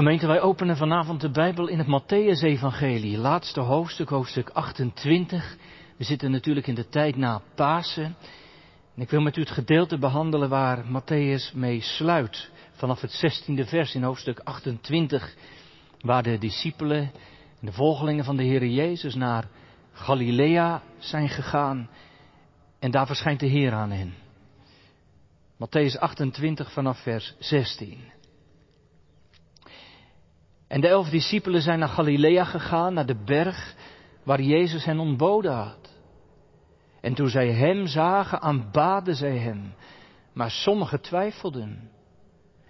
Gemeente, wij openen vanavond de Bijbel in het Matthäus-evangelie, laatste hoofdstuk, hoofdstuk 28. We zitten natuurlijk in de tijd na Pasen. En ik wil met u het gedeelte behandelen waar Matthäus mee sluit, vanaf het 16e vers in hoofdstuk 28, waar de discipelen en de volgelingen van de Heer Jezus naar Galilea zijn gegaan en daar verschijnt de Heer aan hen. Matthäus 28 vanaf vers 16. En de elf discipelen zijn naar Galilea gegaan, naar de berg waar Jezus hen ontboden had. En toen zij hem zagen, aanbaden zij hem, maar sommigen twijfelden.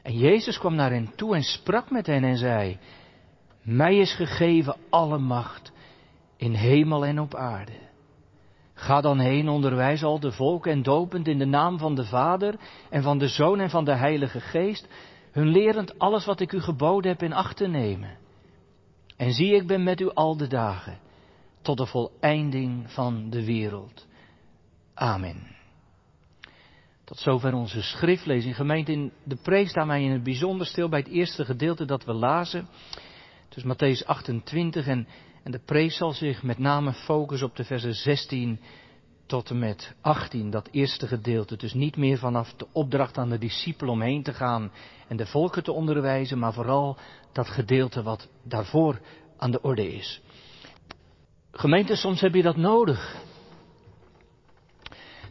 En Jezus kwam naar hen toe en sprak met hen en zei, mij is gegeven alle macht in hemel en op aarde. Ga dan heen, onderwijs al de volken en dopend in de naam van de Vader en van de Zoon en van de Heilige Geest, hun lerend alles wat ik u geboden heb in acht te nemen. En zie, ik ben met u al de dagen, tot de voleinding van de wereld. Amen. Tot zover onze schriftlezing. Gemeente in de preek staan wij in het bijzonder stil bij het eerste gedeelte dat we lazen. Dus Matthäus 28 en, en de preek zal zich met name focussen op de versen 16 tot en met 18, dat eerste gedeelte. Dus niet meer vanaf de opdracht aan de discipelen om heen te gaan en de volken te onderwijzen, maar vooral dat gedeelte wat daarvoor aan de orde is. Gemeente, soms heb je dat nodig.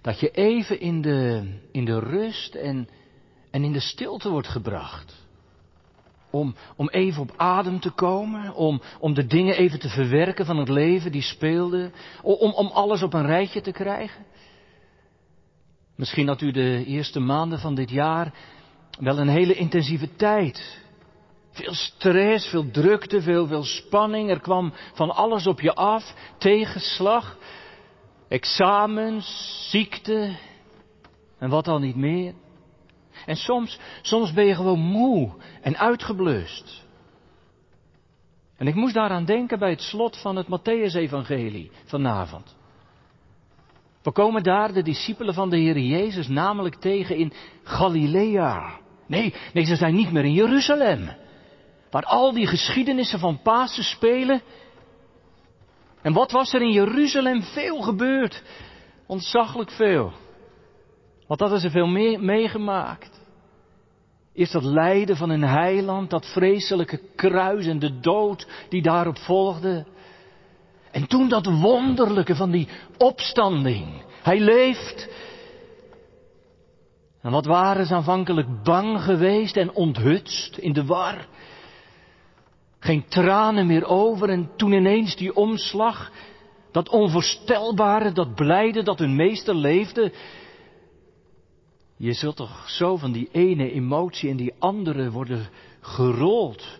Dat je even in de, in de rust en, en in de stilte wordt gebracht. Om, om even op adem te komen, om, om de dingen even te verwerken van het leven die speelde, om, om alles op een rijtje te krijgen. Misschien had u de eerste maanden van dit jaar wel een hele intensieve tijd. Veel stress, veel drukte, veel, veel spanning. Er kwam van alles op je af. Tegenslag, examens, ziekte en wat al niet meer. En soms, soms ben je gewoon moe en uitgeblust. En ik moest daaraan denken bij het slot van het Matthäus-evangelie vanavond. We komen daar de discipelen van de Heer Jezus namelijk tegen in Galilea. Nee, nee, ze zijn niet meer in Jeruzalem. Waar al die geschiedenissen van Pasen spelen. En wat was er in Jeruzalem veel gebeurd? Ontzaglijk veel. Wat hadden ze veel meer meegemaakt? Eerst dat lijden van een heiland, dat vreselijke kruis en de dood die daarop volgde. En toen dat wonderlijke van die opstanding. Hij leeft. En wat waren ze aanvankelijk bang geweest en onthutst in de war. Geen tranen meer over en toen ineens die omslag, dat onvoorstelbare, dat blijde dat hun meester leefde. Je zult toch zo van die ene emotie in die andere worden gerold.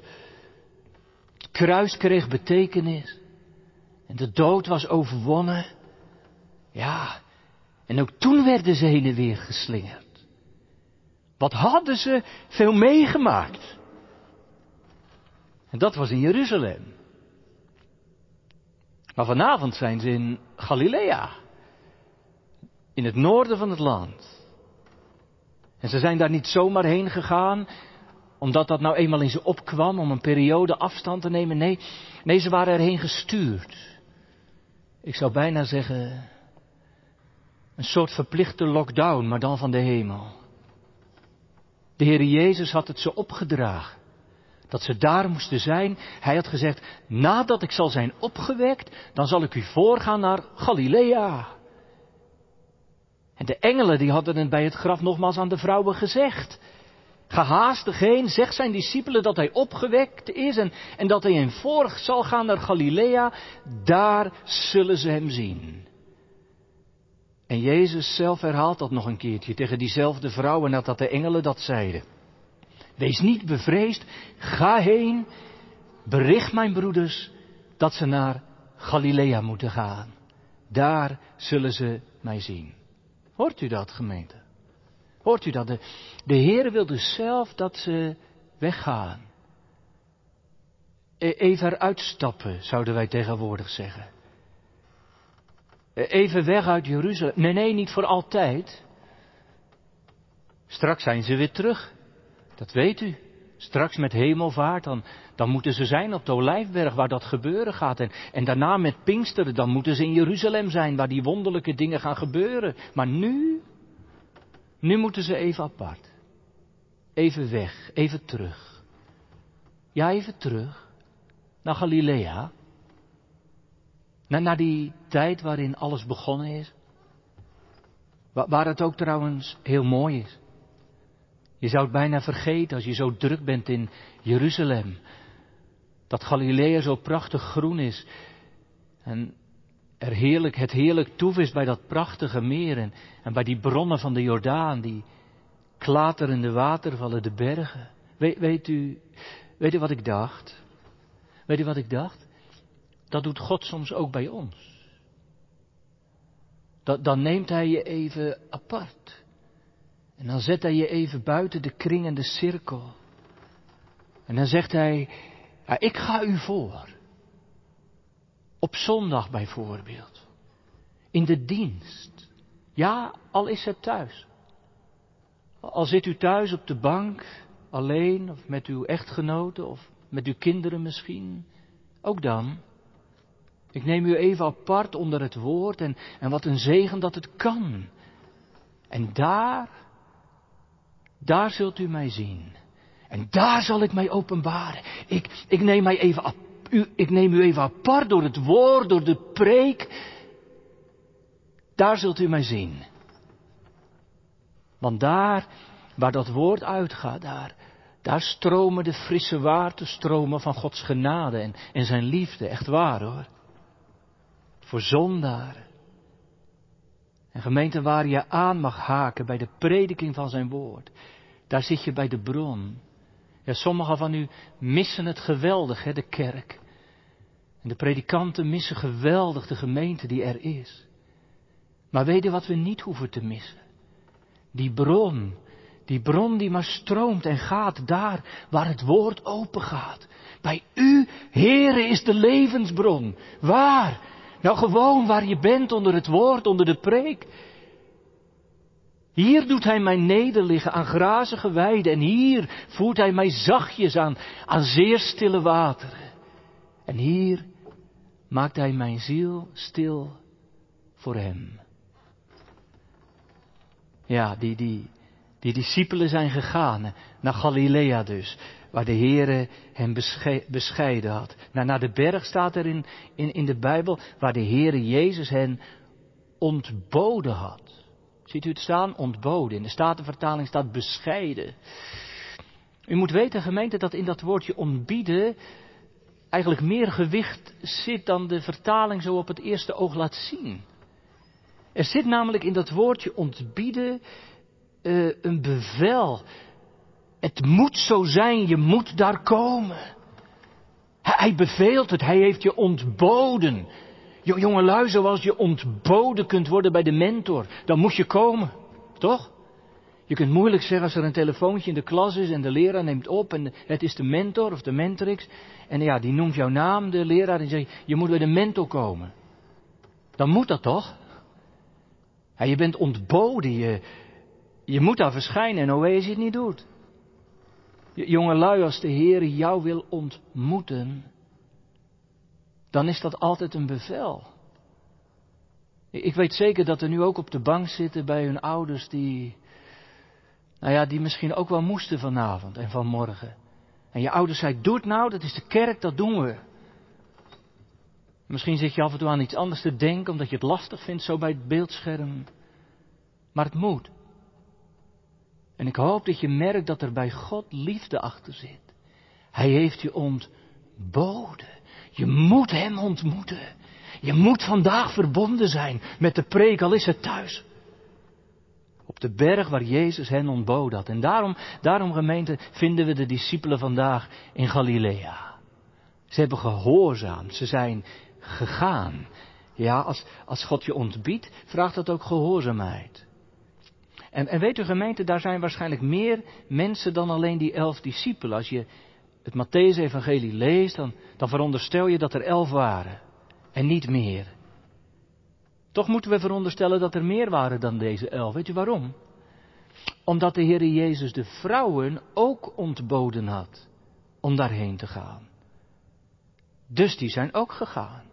Het kruis kreeg betekenis. En de dood was overwonnen. Ja, en ook toen werden ze heen en weer geslingerd. Wat hadden ze veel meegemaakt? En dat was in Jeruzalem. Maar vanavond zijn ze in Galilea. In het noorden van het land. En ze zijn daar niet zomaar heen gegaan, omdat dat nou eenmaal in ze opkwam om een periode afstand te nemen. Nee, nee, ze waren erheen gestuurd. Ik zou bijna zeggen, een soort verplichte lockdown, maar dan van de hemel. De Heer Jezus had het ze opgedragen. Dat ze daar moesten zijn. Hij had gezegd, nadat ik zal zijn opgewekt, dan zal ik u voorgaan naar Galilea. En de engelen die hadden het bij het graf nogmaals aan de vrouwen gezegd. Ga haastig heen, zeg zijn discipelen dat hij opgewekt is en, en dat hij hen voor zal gaan naar Galilea. Daar zullen ze hem zien. En Jezus zelf herhaalt dat nog een keertje tegen diezelfde vrouwen nadat de engelen dat zeiden. Wees niet bevreesd, ga heen, bericht mijn broeders dat ze naar Galilea moeten gaan. Daar zullen ze mij zien. Hoort u dat, gemeente? Hoort u dat? De, de Heer wil dus zelf dat ze weggaan. E, even eruit stappen, zouden wij tegenwoordig zeggen. E, even weg uit Jeruzalem. Nee, nee, niet voor altijd. Straks zijn ze weer terug. Dat weet u. Straks met hemelvaart, dan, dan moeten ze zijn op de Olijfberg waar dat gebeuren gaat. En, en daarna met Pinksteren, dan moeten ze in Jeruzalem zijn waar die wonderlijke dingen gaan gebeuren. Maar nu, nu moeten ze even apart. Even weg, even terug. Ja, even terug. Naar Galilea. Naar, naar die tijd waarin alles begonnen is. Waar het ook trouwens heel mooi is. Je zou het bijna vergeten als je zo druk bent in Jeruzalem. Dat Galilea zo prachtig groen is. En er heerlijk, het heerlijk toef is bij dat prachtige meer. En, bij die bronnen van de Jordaan. Die klaterende watervallen, de bergen. Weet u, weet u wat ik dacht? Weet u wat ik dacht? Dat doet God soms ook bij ons. Dat, dan neemt Hij je even apart. En dan zet hij je even buiten de kring en de cirkel. En dan zegt hij, ja, ik ga u voor. Op zondag bijvoorbeeld. In de dienst. Ja, al is het thuis. Al zit u thuis op de bank, alleen, of met uw echtgenoten, of met uw kinderen misschien. Ook dan. Ik neem u even apart onder het woord en, en wat een zegen dat het kan. En daar daar zult u mij zien. En daar zal ik mij openbaren. Ik, ik, neem, mij even, u, ik neem u even apart door het woord, door de preek. Daar zult u mij zien. Want daar, waar dat woord uitgaat, daar, daar stromen de frisse waterstromen van Gods genade en, en zijn liefde. Echt waar hoor. Voor zondaren. En gemeente waar je aan mag haken bij de prediking van zijn woord. Daar zit je bij de bron. Ja, sommigen van u missen het geweldig, hè, de kerk. En de predikanten missen geweldig de gemeente die er is. Maar weet je wat we niet hoeven te missen? Die bron, die bron die maar stroomt en gaat daar waar het woord open gaat. Bij u, Heere, is de levensbron. Waar? Nou gewoon waar je bent onder het woord, onder de preek. Hier doet hij mij nederliggen aan grazige weiden en hier voert hij mij zachtjes aan, aan zeer stille wateren. En hier maakt hij mijn ziel stil voor hem. Ja, die, die, die discipelen zijn gegaan naar Galilea dus, waar de Heere hem bescheiden had. Nou, naar de berg staat er in, in, de Bijbel, waar de Heere Jezus hen ontboden had. Ziet u het staan? Ontboden. In de Statenvertaling staat bescheiden. U moet weten, gemeente, dat in dat woordje ontbieden eigenlijk meer gewicht zit dan de vertaling zo op het eerste oog laat zien. Er zit namelijk in dat woordje ontbieden uh, een bevel. Het moet zo zijn, je moet daar komen. Hij beveelt het, hij heeft je ontboden. Jongelui, zoals je ontboden kunt worden bij de mentor, dan moet je komen. Toch? Je kunt moeilijk zeggen als er een telefoontje in de klas is en de leraar neemt op en het is de mentor of de mentrix. En ja, die noemt jouw naam, de leraar, en zegt, je moet bij de mentor komen. Dan moet dat toch? Je bent ontboden, je, je moet daar verschijnen en hoe je het niet doet. Jongelui, als de Heer jou wil ontmoeten, dan is dat altijd een bevel. Ik weet zeker dat er nu ook op de bank zitten bij hun ouders die, nou ja, die misschien ook wel moesten vanavond en vanmorgen. En je ouders zei, doe het nou, dat is de kerk, dat doen we. Misschien zit je af en toe aan iets anders te denken, omdat je het lastig vindt zo bij het beeldscherm. Maar het moet. En ik hoop dat je merkt dat er bij God liefde achter zit. Hij heeft je ontboden. Je moet Hem ontmoeten. Je moet vandaag verbonden zijn met de preek, al is het thuis. Op de berg waar Jezus hen ontbood had. En daarom, daarom gemeente, vinden we de discipelen vandaag in Galilea. Ze hebben gehoorzaamd, ze zijn gegaan. Ja, als, als God je ontbiedt, vraagt dat ook gehoorzaamheid. En, en weet u gemeente, daar zijn waarschijnlijk meer mensen dan alleen die elf discipelen. Als je het Matthäus-evangelie leest, dan, dan veronderstel je dat er elf waren en niet meer. Toch moeten we veronderstellen dat er meer waren dan deze elf. Weet u waarom? Omdat de Heer Jezus de vrouwen ook ontboden had om daarheen te gaan. Dus die zijn ook gegaan.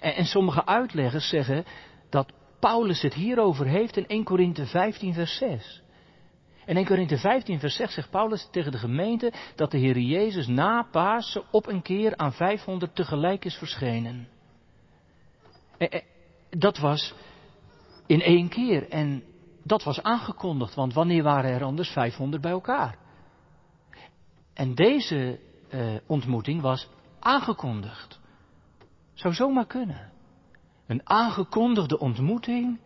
En, en sommige uitleggers zeggen dat Paulus het hierover heeft in 1 Korinthe 15 vers 6. In 1 Korinthe 15 vers 6 zegt Paulus tegen de gemeente dat de Heer Jezus na Pasen op een keer aan 500 tegelijk is verschenen. Dat was in één keer en dat was aangekondigd, want wanneer waren er anders 500 bij elkaar? En deze eh, ontmoeting was aangekondigd. Zou zomaar kunnen. Een aangekondigde ontmoeting.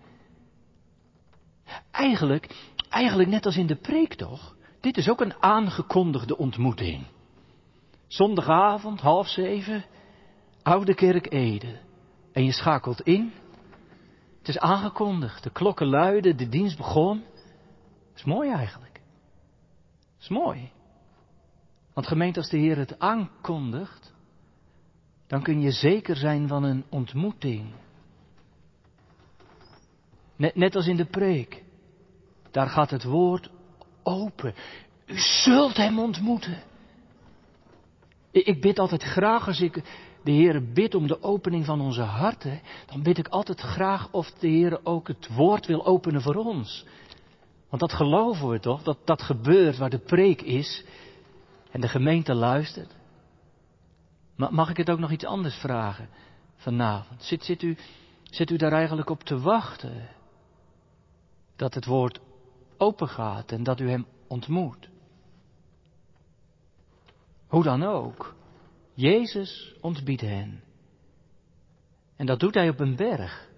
Eigenlijk, eigenlijk net als in de preek toch? Dit is ook een aangekondigde ontmoeting. Zondagavond, half zeven, Oude Kerk Ede. En je schakelt in. Het is aangekondigd, de klokken luiden, de dienst begon. Is mooi eigenlijk. Is mooi. Want gemeente, als de Heer het aankondigt, dan kun je zeker zijn van een ontmoeting. Net, net als in de preek. Daar gaat het woord open. U zult hem ontmoeten. Ik bid altijd graag als ik de Heer bid om de opening van onze harten, dan bid ik altijd graag of de Heer ook het woord wil openen voor ons. Want dat geloven we toch, dat dat gebeurt waar de preek is en de gemeente luistert. Mag ik het ook nog iets anders vragen vanavond? Zit, zit, u, zit u daar eigenlijk op te wachten? Dat het woord open gaat en dat u hem ontmoet. Hoe dan ook. Jezus ontbiedt hen. En dat doet hij op een berg.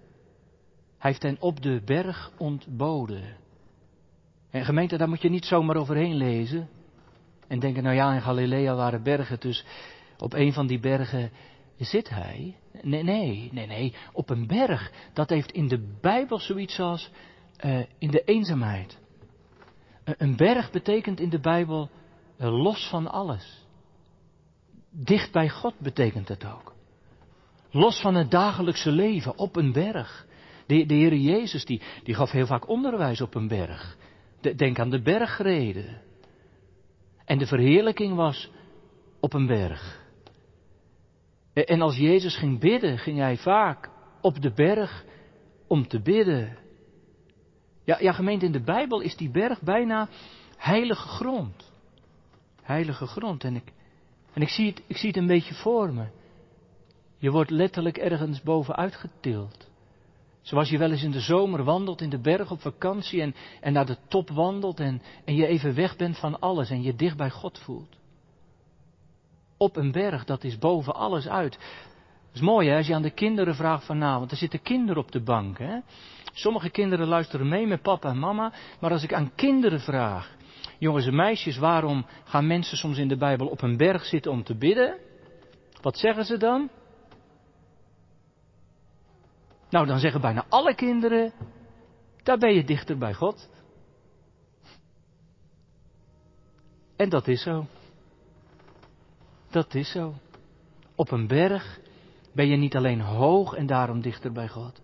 Hij heeft hen op de berg ontboden. En gemeente, daar moet je niet zomaar overheen lezen. En denken, nou ja, in Galilea waren bergen, dus op een van die bergen zit hij. Nee, nee, nee, nee. Op een berg, dat heeft in de Bijbel zoiets als uh, in de eenzaamheid. een berg betekent in de Bijbel uh, los van alles. Dicht bij God betekent het ook. Los van het dagelijkse leven op een berg. De, de Heer Jezus die, die gaf heel vaak onderwijs op een berg. denk aan de bergreden. En de verheerlijking was op een berg. En als Jezus ging bidden, ging hij vaak op de berg om te bidden. Ja, ja, gemeente, in de Bijbel is die berg bijna heilige grond. Heilige grond. En ik, en ik zie, het, ik zie het een beetje voor me. Je wordt letterlijk ergens bovenuit getild. Zoals je wel eens in de zomer wandelt in de berg op vakantie en, en naar de top wandelt en, en je even weg bent van alles en je dicht bij God voelt. Op een berg, dat is boven alles uit. Is mooi hè, als je aan de kinderen vraagt vanavond. Er zitten kinderen op de bank hè. Sommige kinderen luisteren mee met papa en mama. Maar als ik aan kinderen vraag, Jongens en meisjes, waarom gaan mensen soms in de Bijbel op een berg zitten om te bidden? Wat zeggen ze dan? Nou, dan zeggen bijna alle kinderen, daar ben je dichter bij God. En dat is zo. Dat is zo. Op een berg ben je niet alleen hoog en daarom dichter bij God.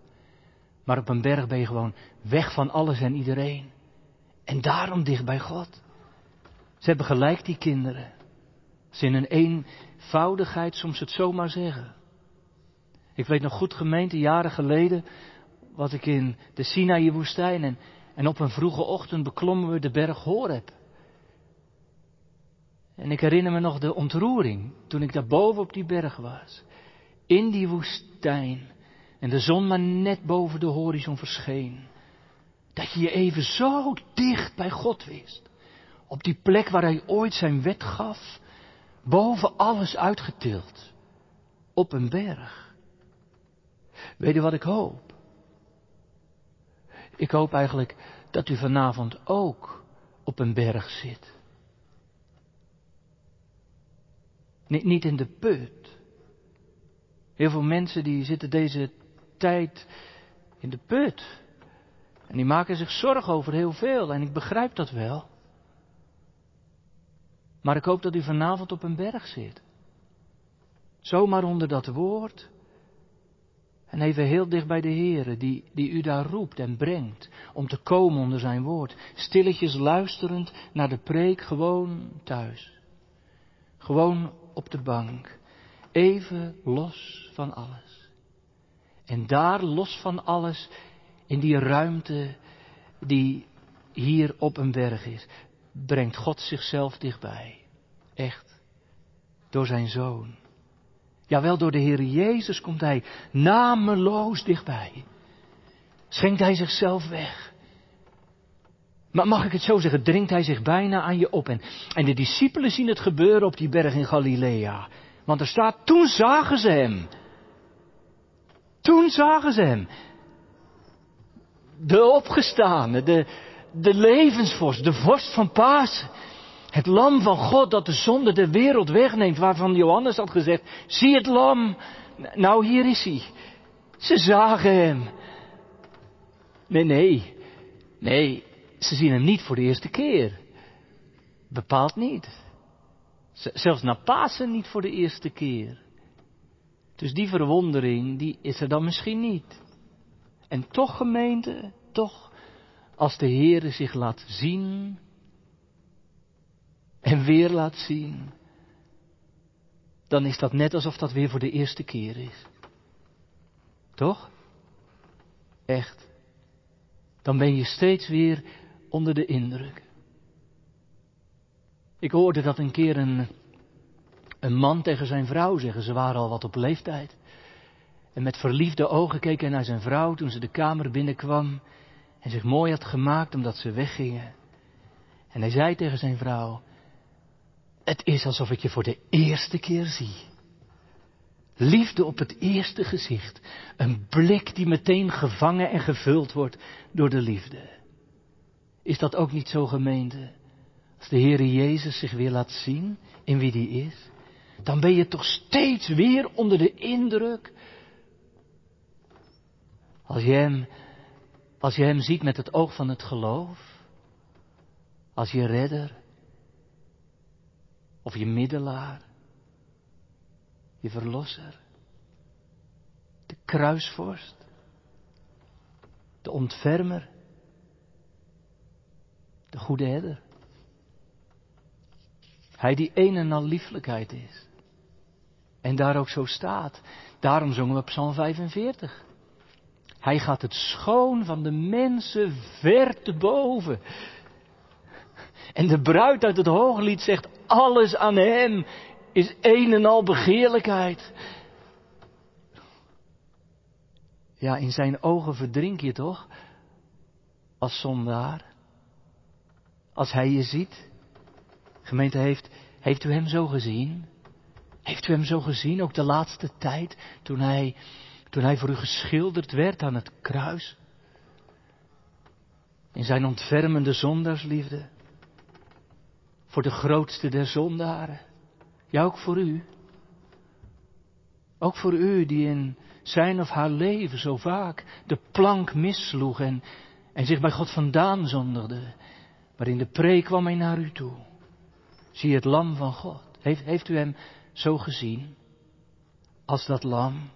Maar op een berg ben je gewoon weg van alles en iedereen. En daarom dicht bij God. Ze hebben gelijk, die kinderen. Ze in een eenvoudigheid soms het zomaar zeggen. Ik weet nog goed, gemeente, jaren geleden was ik in de Sinaï-woestijn en, en op een vroege ochtend beklommen we de berg Horeb. En ik herinner me nog de ontroering toen ik daar boven op die berg was. In die woestijn. En de zon maar net boven de horizon verscheen. Dat je je even zo dicht bij God wist. Op die plek waar hij ooit zijn wet gaf, boven alles uitgetild. Op een berg. Weet je wat ik hoop? Ik hoop eigenlijk dat u vanavond ook op een berg zit. Niet in de put. Heel veel mensen die zitten deze tijd in de put. En die maken zich zorgen over heel veel. En ik begrijp dat wel. Maar ik hoop dat u vanavond op een berg zit. Zomaar onder dat woord. En even heel dicht bij de Heere, die, die u daar roept en brengt, om te komen onder zijn woord. Stilletjes luisterend naar de preek, gewoon thuis. Gewoon op de bank. Even los van alles. En daar los van alles, in die ruimte die hier op een berg is, brengt God zichzelf dichtbij. Echt. Door zijn zoon. Jawel, door de Heer Jezus komt Hij nameloos dichtbij. Schenkt Hij zichzelf weg. Maar mag ik het zo zeggen, dringt Hij zich bijna aan je op. En, en de discipelen zien het gebeuren op die berg in Galilea. Want er staat, toen zagen ze Hem. Toen zagen ze Hem. De opgestane, de, de levensvorst, de vorst van Pasen. Het lam van God dat de zonde de wereld wegneemt, waarvan Johannes had gezegd, zie het lam, nou hier is hij. Ze zagen hem. Nee, nee, nee, ze zien hem niet voor de eerste keer. Bepaald niet. Zelfs na Pasen niet voor de eerste keer. Dus die verwondering, die is er dan misschien niet. En toch gemeente, toch, als de Heere zich laat zien en weer laat zien, dan is dat net alsof dat weer voor de eerste keer is. Toch? Echt. Dan ben je steeds weer onder de indruk. Ik hoorde dat een keer een, een man tegen zijn vrouw zeggen. Ze waren al wat op leeftijd. En met verliefde ogen keek hij naar zijn vrouw toen ze de kamer binnenkwam. En zich mooi had gemaakt omdat ze weggingen. En hij zei tegen zijn vrouw: het is alsof ik je voor de eerste keer zie. Liefde op het eerste gezicht. Een blik die meteen gevangen en gevuld wordt door de liefde. Is dat ook niet zo gemeente? Als de Heere Jezus zich weer laat zien in wie die is, dan ben je toch steeds weer onder de indruk. Als je hem, als je hem ziet met het oog van het geloof, als je redder, of je middelaar. Je verlosser. De kruisvorst. De ontfermer. De goede herder. Hij die een en al lieflijkheid is. En daar ook zo staat. Daarom zongen we Psalm 45. Hij gaat het schoon van de mensen ver te boven. En de bruid uit het hooglied zegt, alles aan hem is een en al begeerlijkheid. Ja, in zijn ogen verdrink je toch? Als zondaar. Als hij je ziet. Gemeente heeft, heeft u hem zo gezien? Heeft u hem zo gezien, ook de laatste tijd, toen hij, toen hij voor u geschilderd werd aan het kruis? In zijn ontfermende zondaarsliefde voor de grootste der zondaren. Ja, ook voor u. Ook voor u die in zijn of haar leven zo vaak de plank missloeg en, en zich bij God vandaan zondigde. Maar in de preek kwam hij naar u toe. Zie het lam van God. Heeft, heeft u hem zo gezien? Als dat lam?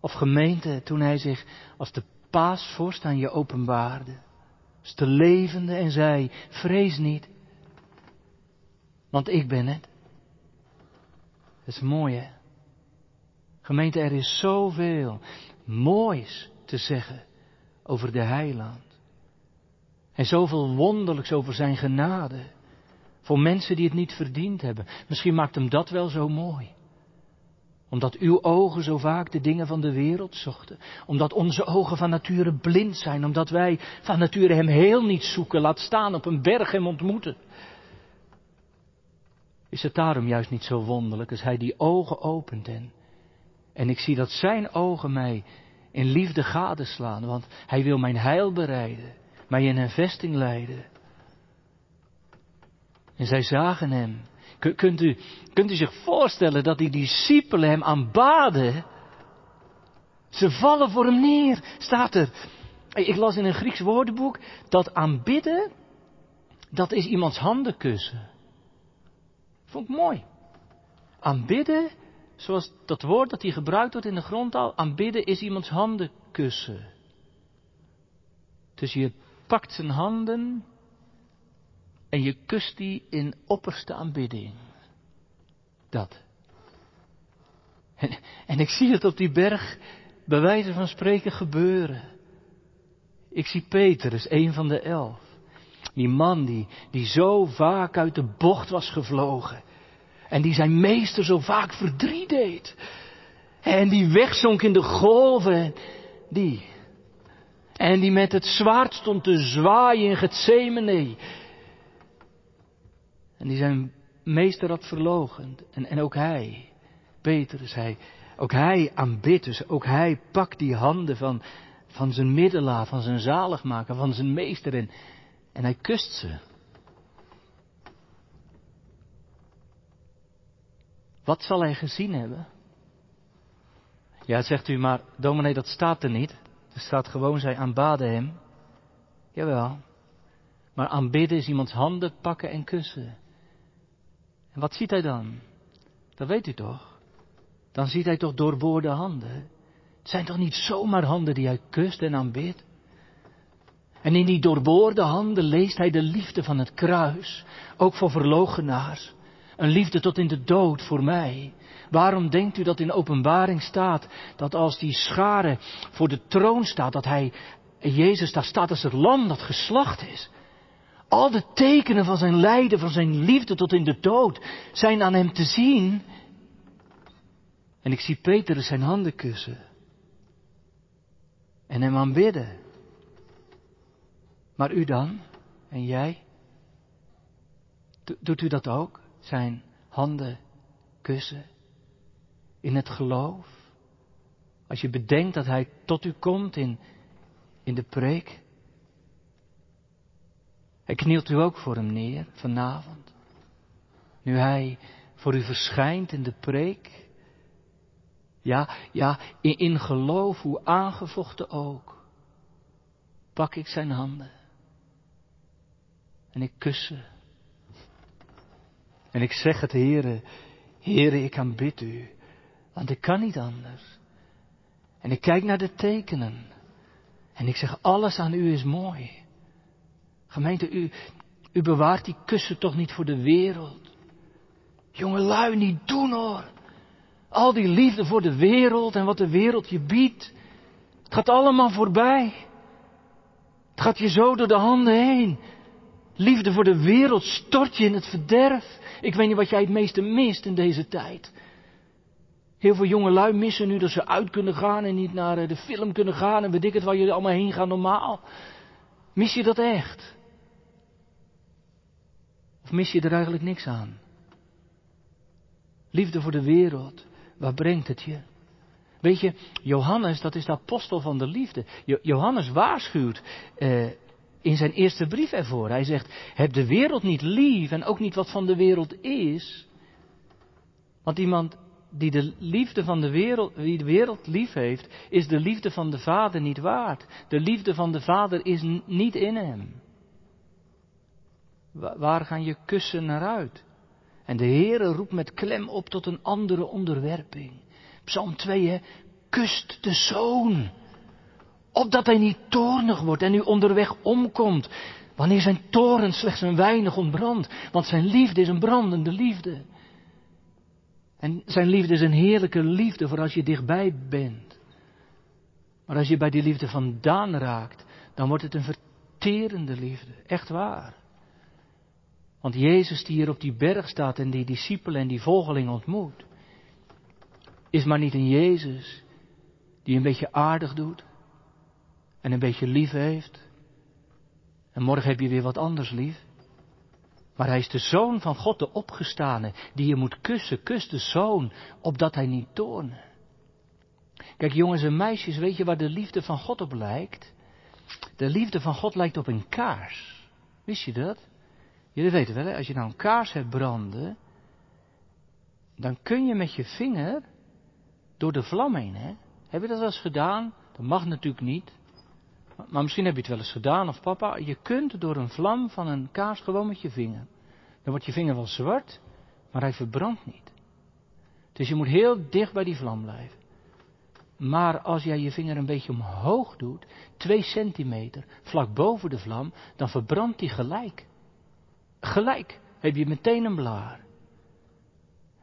Of gemeente toen hij zich als de paasvorst aan je openbaarde. Als de levende en zei, vrees niet. Want ik ben het. Dat is mooi hè. Gemeente, er is zoveel moois te zeggen over de heiland. En zoveel wonderlijks over zijn genade. Voor mensen die het niet verdiend hebben. Misschien maakt hem dat wel zo mooi. Omdat uw ogen zo vaak de dingen van de wereld zochten. Omdat onze ogen van nature blind zijn. Omdat wij van nature hem heel niet zoeken. Laat staan op een berg hem ontmoeten. Is het daarom juist niet zo wonderlijk als hij die ogen opent en, en ik zie dat zijn ogen mij in liefde gadeslaan, want hij wil mijn heil bereiden, mij in een vesting leiden. En zij zagen hem. Kunt u, kunt u zich voorstellen dat die discipelen hem aanbaden? Ze vallen voor hem neer, staat er. Ik las in een Grieks woordenboek dat aanbidden, dat is iemands handen kussen. Vond ik mooi. Aanbidden, zoals dat woord dat hier gebruikt wordt in de grondtaal, aanbidden is iemands handen kussen. Dus je pakt zijn handen en je kust die in opperste aanbidding. Dat. En, ik zie het op die berg bij wijze van spreken gebeuren. Ik zie Petrus, een van de elf. Die man die, die zo vaak uit de bocht was gevlogen. En die zijn meester zo vaak verdriet deed. En die wegzonk in de golven. Die. En die met het zwaard stond te zwaaien in Gethsemane. En die zijn meester had verlogend. En, en ook hij, Petrus, hij, ook hij aanbidt. Dus ook hij pakt die handen van, van zijn middelaar, van zijn zaligmaker, van zijn meester. En, en hij kust ze. Wat zal hij gezien hebben? Ja, zegt u, maar dominee, dat staat er niet. Er staat gewoon, zij aanbaden hem. Jawel. Maar aanbidden is iemands handen pakken en kussen. En wat ziet hij dan? Dat weet u toch? Dan ziet hij toch doorboorde handen. Het zijn toch niet zomaar handen die hij kust en aanbidt? En in die doorboorde handen leest hij de liefde van het kruis, ook voor verlogenaars. Een liefde tot in de dood voor mij. Waarom denkt u dat in openbaring staat dat als die schare voor de troon staat, dat hij, Jezus daar staat als het lam dat geslacht is? Al de tekenen van zijn lijden, van zijn liefde tot in de dood, zijn aan hem te zien. En ik zie Petrus zijn handen kussen. En hem aanbidden. Maar u dan? En jij? Doet u dat ook? Zijn handen kussen? In het geloof? Als je bedenkt dat hij tot u komt in, in de preek? En knielt u ook voor hem neer vanavond? Nu hij voor u verschijnt in de preek? Ja, ja, in, geloof, hoe aangevochten ook, pak ik zijn handen en ik kus ze. En ik zeg het, Heere, Heere, ik aanbid u, want ik kan niet anders. En ik kijk naar de tekenen en ik zeg, alles aan u is mooi. Gemeente, u, u bewaart die kussen toch niet voor de wereld. Jonge lui, niet doen hoor. Al die liefde voor de wereld en wat de wereld je biedt. Het gaat allemaal voorbij. Het gaat je zo door de handen heen. Liefde voor de wereld stort je in het verderf. Ik weet niet wat jij het meeste mist in deze tijd. Heel veel jonge lui missen nu dat ze uit kunnen gaan en niet naar eh, de film kunnen gaan en weet ik het waar jullie allemaal heen gaan normaal. Mis je dat echt? Of mis je er eigenlijk niks aan? Liefde voor de wereld, waar brengt het je? Weet je, Johannes, dat is de apostel van de liefde. Johannes waarschuwt eh, in zijn eerste brief ervoor. Hij zegt, heb de wereld niet lief en ook niet wat van de wereld is. Want iemand die de liefde van de wereld, wie de wereld lief heeft, is de liefde van de Vader niet waard. De liefde van de Vader is niet in hem. Waar gaan je kussen naar uit? En de Heere roept met klem op tot een andere onderwerping. Psalm 2, hè? Kust de zoon opdat hij niet toornig wordt en u onderweg omkomt, wanneer zijn toren slechts een weinig ontbrandt, want zijn liefde is een brandende liefde. En zijn liefde is een heerlijke liefde voor als je dichtbij bent. Maar als je bij die liefde vandaan raakt, dan wordt het een verterende liefde. Echt waar. Want Jezus die hier op die berg staat en die discipelen en die volgeling ontmoet, is maar niet een Jezus die een beetje aardig doet, en een beetje lief heeft. En morgen heb je weer wat anders lief. Maar hij is de zoon van God, de opgestane, die je moet kussen. Kus de zoon, opdat hij niet toorne. Kijk jongens en meisjes, weet je waar de liefde van God op lijkt? De liefde van God lijkt op een kaars. Wist je dat? Jullie weten wel, hè? als je nou een kaars hebt branden, dan kun je met je vinger door de vlam heen, hè? Heb je dat wel eens gedaan? Dat mag natuurlijk niet. Maar misschien heb je het wel eens gedaan, of papa, je kunt door een vlam van een kaars gewoon met je vinger. Dan wordt je vinger wel zwart, maar hij verbrandt niet. Dus je moet heel dicht bij die vlam blijven. Maar als jij je vinger een beetje omhoog doet, twee centimeter, vlak boven de vlam, dan verbrandt die gelijk. Gelijk heb je meteen een blaar.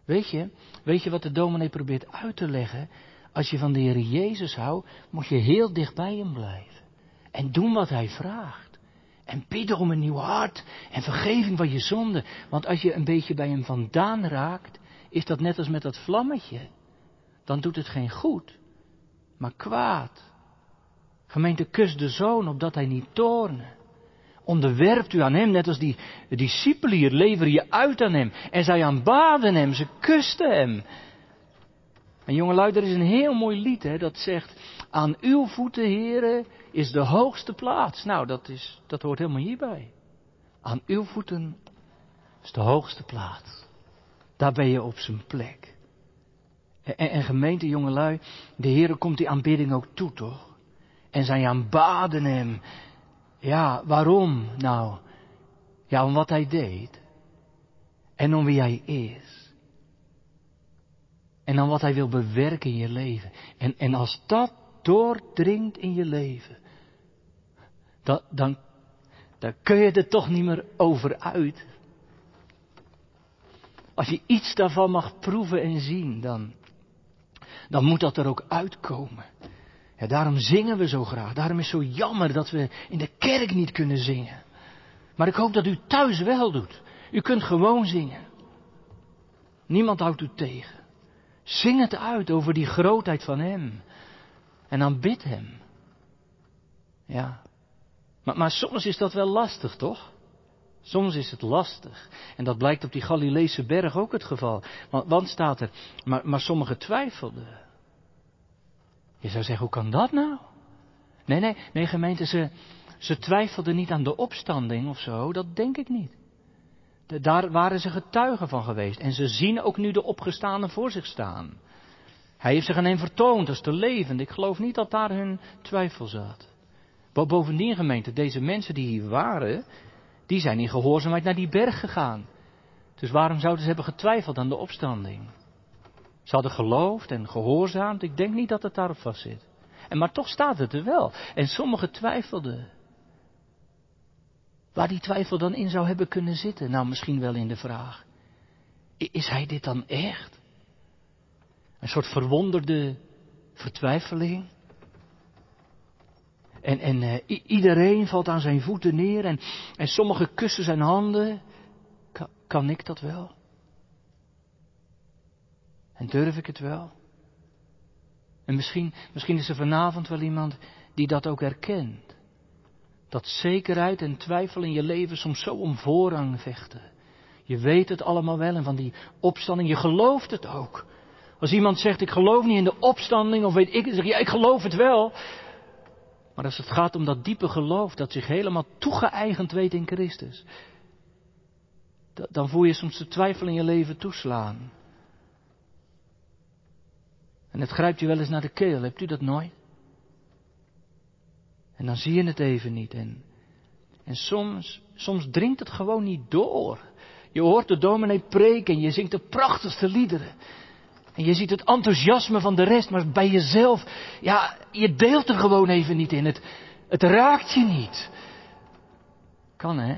Weet je, weet je wat de dominee probeert uit te leggen? Als je van de Heer Jezus houdt, moet je heel dicht bij hem blijven. En doen wat hij vraagt. En bidden om een nieuw hart en vergeving van je zonde. Want als je een beetje bij hem vandaan raakt, is dat net als met dat vlammetje. Dan doet het geen goed, maar kwaad. Gemeente, kus de zoon opdat hij niet toorne. Onderwerpt u aan hem, net als die discipelen hier, lever je uit aan hem. En zij aanbaden hem, ze kusten hem. En jongelui, er is een heel mooi lied hè, dat zegt, aan uw voeten, heren, is de hoogste plaats. Nou, dat, is, dat hoort helemaal hierbij. Aan uw voeten is de hoogste plaats. Daar ben je op zijn plek. En, en, gemeente, jongelui, de Heer komt die aanbidding ook toe, toch? En zij aanbaden hem. Ja, waarom nou? Ja, om wat hij deed. En om wie hij is. En dan wat hij wil bewerken in je leven. En, en als dat doordringt in je leven, dan, dan, kun je er toch niet meer over uit. Als je iets daarvan mag proeven en zien, dan, dan moet dat er ook uitkomen. Daarom zingen we zo graag. Daarom is het zo jammer dat we in de kerk niet kunnen zingen. Maar ik hoop dat u thuis wel doet. U kunt gewoon zingen. Niemand houdt u tegen. Zing het uit over die grootheid van Hem. En dan bid Hem. Ja. Maar, maar soms is dat wel lastig, toch? Soms is het lastig. En dat blijkt op die Galileese berg ook het geval. Want, want staat er, maar, maar sommigen twijfelden. Je zou zeggen, hoe kan dat nou? Nee, nee, nee gemeente, ze, ze twijfelden niet aan de opstanding of zo, dat denk ik niet. daar waren ze getuigen van geweest. En ze zien ook nu de opgestane voor zich staan. Hij heeft zich aan hen vertoond als te levend. Ik geloof niet dat daar hun twijfel zat. Bovendien gemeente, deze mensen die hier waren, die zijn in gehoorzaamheid naar die berg gegaan. Dus waarom zouden ze hebben getwijfeld aan de opstanding? Ze hadden geloofd en gehoorzaamd. Ik denk niet dat het daarop vast zit. En maar toch staat het er wel. En sommigen twijfelden. Waar die twijfel dan in zou hebben kunnen zitten? Nou, misschien wel in de vraag. Is hij dit dan echt? Een soort verwonderde vertwijfeling? En, en uh, iedereen valt aan zijn voeten neer en, en sommigen kussen zijn handen. Kan ik dat wel? En durf ik het wel? En misschien, misschien is er vanavond wel iemand die dat ook herkent. Dat zekerheid en twijfel in je leven soms zo om voorrang vechten. Je weet het allemaal wel en van die opstanding, je gelooft het ook. Als iemand zegt, ik geloof niet in de opstanding, of weet ik, dan zeg je, ja, ik geloof het wel. Maar als het gaat om dat diepe geloof, dat zich helemaal toegeëigend weet in Christus, dan voel je soms de twijfel in je leven toeslaan. En het grijpt je wel eens naar de keel, hebt u dat nooit? En dan zie je het even niet. En, en soms, soms dringt het gewoon niet door. Je hoort de dominee preken en je zingt de prachtigste liederen. En je ziet het enthousiasme van de rest, maar bij jezelf, ja, je deelt er gewoon even niet in. Het, het raakt je niet. Kan hè?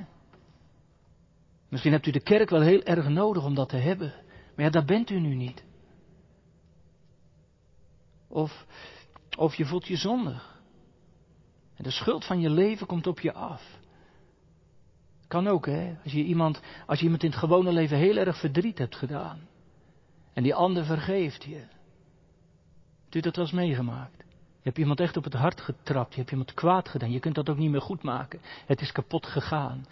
Misschien hebt u de kerk wel heel erg nodig om dat te hebben. Maar ja, daar bent u nu niet. Of, of je voelt je zondig. En de schuld van je leven komt op je af. Kan ook, hè? Als je iemand, als je iemand in het gewone leven heel erg verdriet hebt gedaan. En die ander vergeeft je. Hebt u dat eens meegemaakt? Je hebt iemand echt op het hart getrapt. Je hebt iemand kwaad gedaan. Je kunt dat ook niet meer goed maken. Het is kapot gegaan.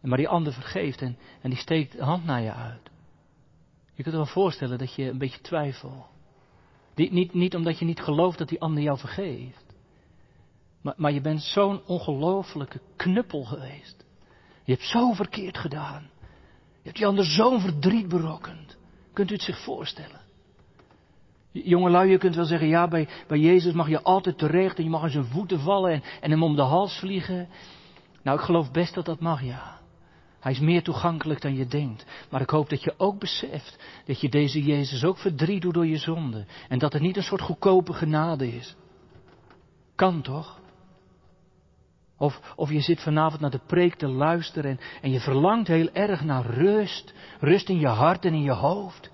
Maar die ander vergeeft en, en die steekt de hand naar je uit. Je kunt je wel voorstellen dat je een beetje twijfelt. Niet, niet omdat je niet gelooft dat die ander jou vergeeft. Maar, maar je bent zo'n ongelofelijke knuppel geweest. Je hebt zo verkeerd gedaan. Je hebt die ander zo'n verdriet berokkend. Kunt u het zich voorstellen? Jongelui, je kunt wel zeggen, ja, bij, bij Jezus mag je altijd terecht en je mag aan zijn voeten vallen en, en hem om de hals vliegen. Nou, ik geloof best dat dat mag, ja. Hij is meer toegankelijk dan je denkt. Maar ik hoop dat je ook beseft dat je deze Jezus ook verdriet doet door je zonde. En dat het niet een soort goedkope genade is. Kan toch? Of, of je zit vanavond naar de preek te luisteren en, en je verlangt heel erg naar rust. Rust in je hart en in je hoofd.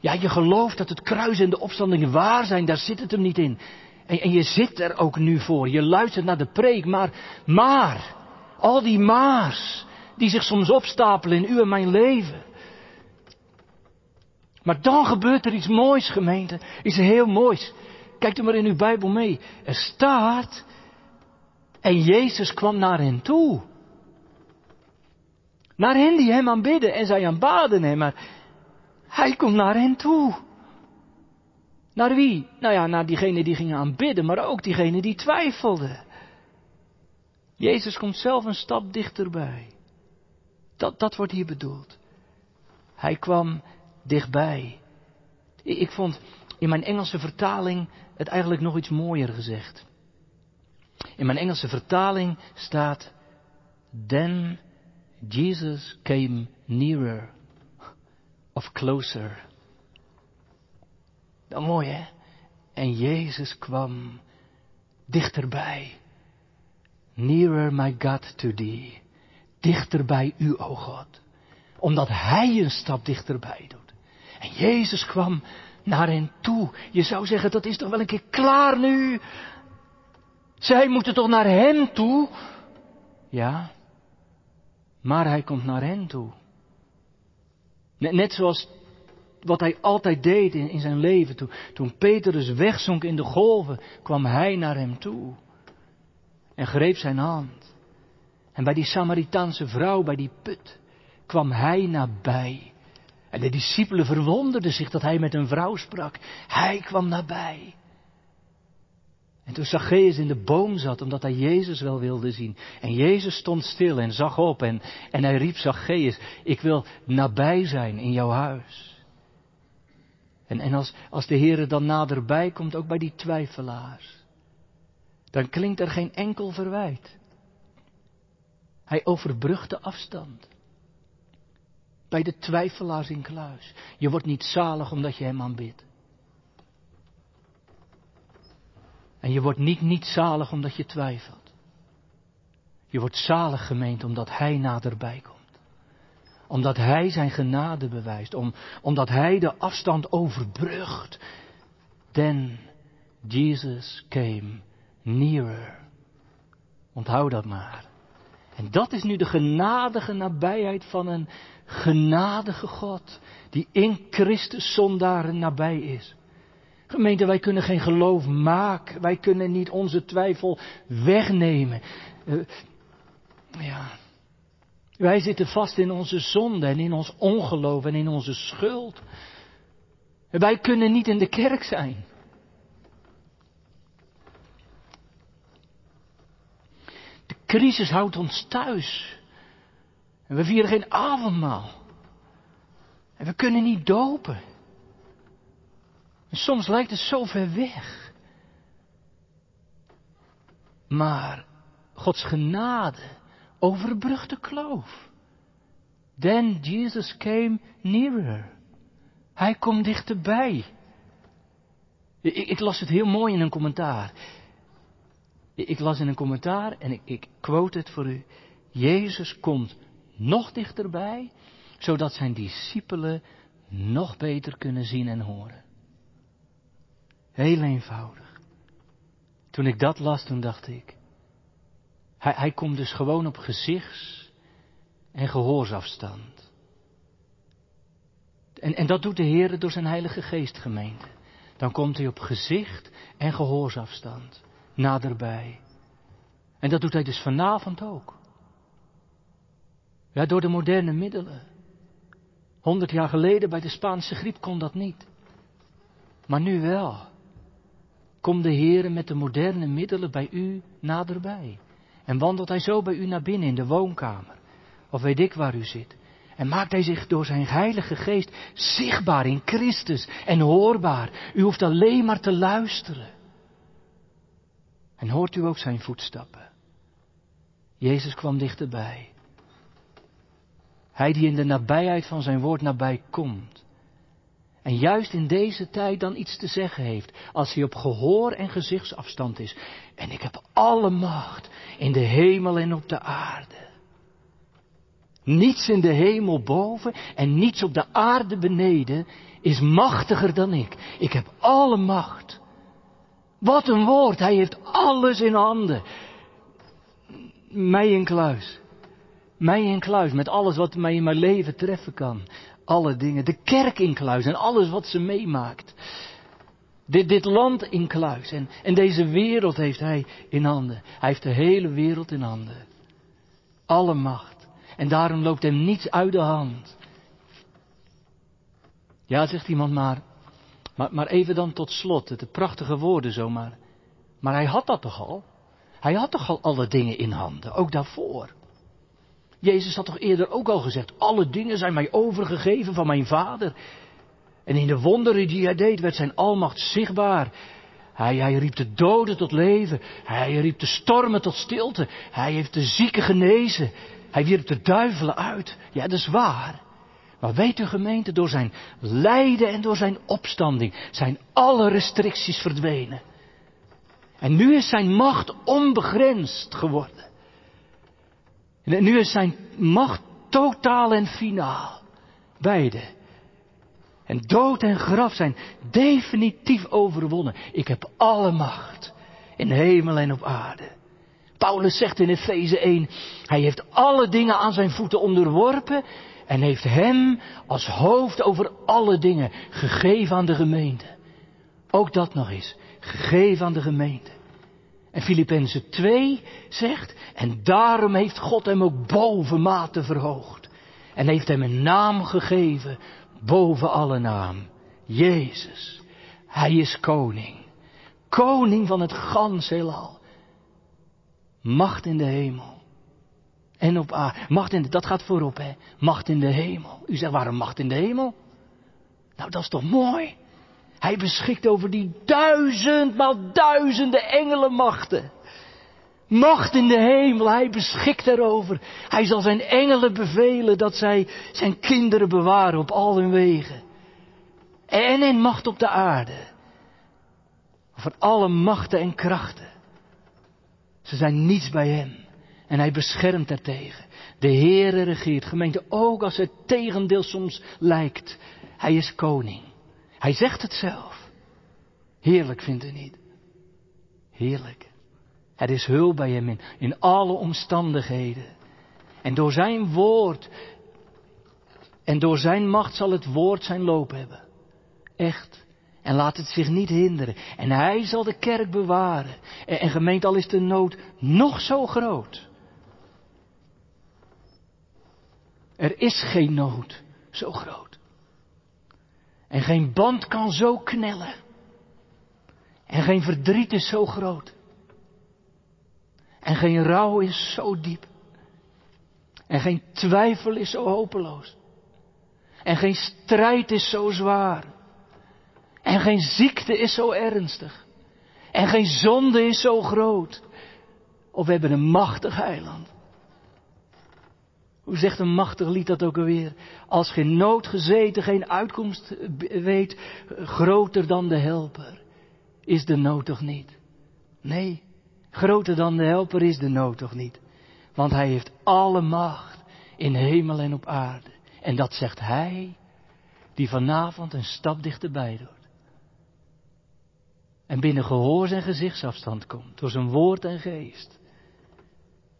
Ja, je gelooft dat het kruis en de opstanding waar zijn, daar zit het hem niet in. En, en je zit er ook nu voor. Je luistert naar de preek, maar, maar, al die maars die zich soms opstapelen in u en mijn leven. Maar dan gebeurt er iets moois, gemeente. Iets heel moois. Kijk er maar in uw Bijbel mee. Er staat, en Jezus kwam naar hen toe. Naar hen die hem aanbidden en zij aanbaden hem, maar hij komt naar hen toe. Naar wie? Nou ja, naar diegenen die gingen aanbidden, maar ook diegenen die twijfelden. Jezus komt zelf een stap dichterbij. Dat, dat wordt hier bedoeld. Hij kwam dichtbij. Ik vond in mijn Engelse vertaling het eigenlijk nog iets mooier gezegd. In mijn Engelse vertaling staat, Then Jesus came nearer of closer. Dat mooi hè? En Jezus kwam dichterbij. Nearer my God to thee. Dichter bij u, o God. Omdat Hij een stap dichterbij doet. En Jezus kwam naar hen toe. Je zou zeggen, dat is toch wel een keer klaar nu? Zij moeten toch naar Hem toe? Ja, maar Hij komt naar hen toe. Net zoals wat hij altijd deed in, in zijn leven. Toen, toen Petrus wegzonk in de golven, kwam hij naar hem toe. En greep zijn hand. En bij die Samaritaanse vrouw, bij die put, kwam hij nabij. En de discipelen verwonderden zich dat hij met een vrouw sprak. Hij kwam nabij. En toen Zacchaeus in de boom zat, omdat hij Jezus wel wilde zien. En Jezus stond stil en zag op en, en hij riep Zacchaeus, ik wil nabij zijn in jouw huis. En, en als, als de Heer dan naderbij komt, ook bij die twijfelaars, dan klinkt er geen enkel verwijt. Hij overbrugt de afstand. Bij de twijfelaars in kluis. Je wordt niet zalig omdat je hem aanbidt. En je wordt niet niet zalig omdat je twijfelt. Je wordt zalig gemeend omdat Hij naderbij komt. Omdat Hij zijn genade bewijst. Om, omdat Hij de afstand overbrugt. Then Jesus came nearer. Onthoud dat maar. En dat is nu de genadige nabijheid van een genadige God. Die in Christus zondaren nabij is. Gemeente, wij kunnen geen geloof maken. Wij kunnen niet onze twijfel wegnemen. Uh, ja. Wij zitten vast in onze zonde en in ons ongeloof en in onze schuld. Wij kunnen niet in de kerk zijn. Crisis houdt ons thuis. En we vieren geen avondmaal. En we kunnen niet dopen. En soms lijkt het zo ver weg. Maar Gods genade overbrugt de kloof. Then Jesus came nearer. Hij komt dichterbij. Ik, ik, las het heel mooi in een commentaar. Ik, las in een commentaar en ik, ik quote het voor u. Jezus komt nog dichterbij, zodat zijn discipelen nog beter kunnen zien en horen. Heel eenvoudig. Toen ik dat las, toen dacht ik, hij, hij komt dus gewoon op gezichts- en gehoorsafstand. En, en dat doet de Heer door zijn Heilige Geest gemeente. Dan komt hij op gezicht en gehoorsafstand naderbij. En dat doet hij dus vanavond ook. Ja, door de moderne middelen. Honderd jaar geleden bij de Spaanse griep kon dat niet. Maar nu wel. Kom de Heer met de moderne middelen bij u naderbij. En wandelt hij zo bij u naar binnen in de woonkamer. Of weet ik waar u zit. En maakt hij zich door zijn heilige geest zichtbaar in Christus en hoorbaar. U hoeft alleen maar te luisteren. En hoort u ook zijn voetstappen. Jezus kwam dichterbij. Hij die in de nabijheid van zijn woord nabij komt. En juist in deze tijd dan iets te zeggen heeft, als hij op gehoor en gezichtsafstand is. En ik heb alle macht in de hemel en op de aarde. Niets in de hemel boven en niets op de aarde beneden is machtiger dan ik. Ik heb alle macht. Wat een woord, hij heeft alles in handen. Mij in kluis. Mij in kluis met alles wat mij in mijn leven treffen kan. Alle dingen. De kerk in kluis en alles wat ze meemaakt. Dit, dit land in kluis en, en deze wereld heeft hij in handen. Hij heeft de hele wereld in handen. Alle macht. En daarom loopt hem niets uit de hand. Ja, zegt iemand maar, maar, maar even dan tot slot, de prachtige woorden zomaar. Maar hij had dat toch al? Hij had toch al alle dingen in handen, ook daarvoor. Jezus had toch eerder ook al gezegd, alle dingen zijn mij overgegeven van mijn Vader. En in de wonderen die hij deed, werd zijn almacht zichtbaar. Hij, hij riep de doden tot leven. Hij riep de stormen tot stilte. Hij heeft de zieken genezen. Hij wierp de duivelen uit. Ja, dat is waar. Maar weet u gemeente, door zijn lijden en door zijn opstanding zijn alle restricties verdwenen. En nu is zijn macht onbegrensd geworden. En nu is zijn macht totaal en finaal. Beide. En dood en graf zijn definitief overwonnen. Ik heb alle macht in hemel en op aarde. Paulus zegt in Efeze 1, hij heeft alle dingen aan zijn voeten onderworpen en heeft hem als hoofd over alle dingen gegeven aan de gemeente. Ook dat nog eens, gegeven aan de gemeente. En Filippenzen 2 zegt, en daarom heeft God hem ook bovenmate verhoogd. En heeft hem een naam gegeven boven alle naam. Jezus. Hij is koning. Koning van het gans heelal. Macht in de hemel. En op aarde. Macht in de, dat gaat voorop, hè. Macht in de hemel. U zegt, waarom macht in de hemel? Nou, dat is toch mooi? Hij beschikt over die duizendmaal duizenden engelenmachten. Macht in de hemel, hij beschikt erover. Hij zal zijn engelen bevelen dat zij zijn kinderen bewaren op al hun wegen. En in macht op de aarde. Over alle machten en krachten. Ze zijn niets bij hem. En hij beschermt ertegen. De Heere regeert. Gemeente, ook als het tegendeel soms lijkt. Hij is koning. Hij zegt het zelf. Heerlijk vindt u niet? Heerlijk. Er is hulp bij hem in, in alle omstandigheden. En door zijn woord en door zijn macht zal het woord zijn loop hebben. Echt. En laat het zich niet hinderen. En hij zal de kerk bewaren. En, en gemeente, al is de nood nog zo groot. Er is geen nood zo groot. En geen band kan zo knellen. En geen verdriet is zo groot. En geen rouw is zo diep. En geen twijfel is zo hopeloos. En geen strijd is zo zwaar. En geen ziekte is zo ernstig. En geen zonde is zo groot. Of we hebben een machtig heiland. Hoe zegt een machtig lied dat ook alweer? Als geen nood gezeten, geen uitkomst weet, groter dan de helper, is de nood toch niet? Nee, groter dan de helper is de nood toch niet? Want hij heeft alle macht in hemel en op aarde. En dat zegt hij, die vanavond een stap dichterbij doet. En binnen gehoor en gezichtsafstand komt, door zijn woord en geest.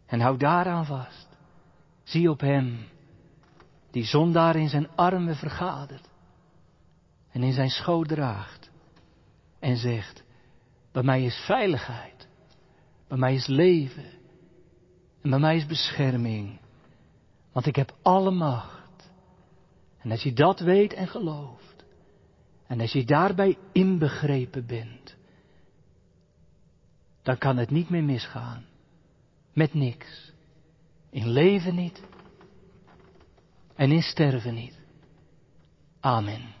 En houd daaraan vast. Zie op hem, die zondaar in zijn armen vergadert en in zijn schoot draagt en zegt, bij mij is veiligheid, bij mij is leven en bij mij is bescherming, want ik heb alle macht. En als je dat weet en gelooft, en als je daarbij inbegrepen bent, dan kan het niet meer misgaan. Met niks. In leven niet. En in sterven niet. Amen.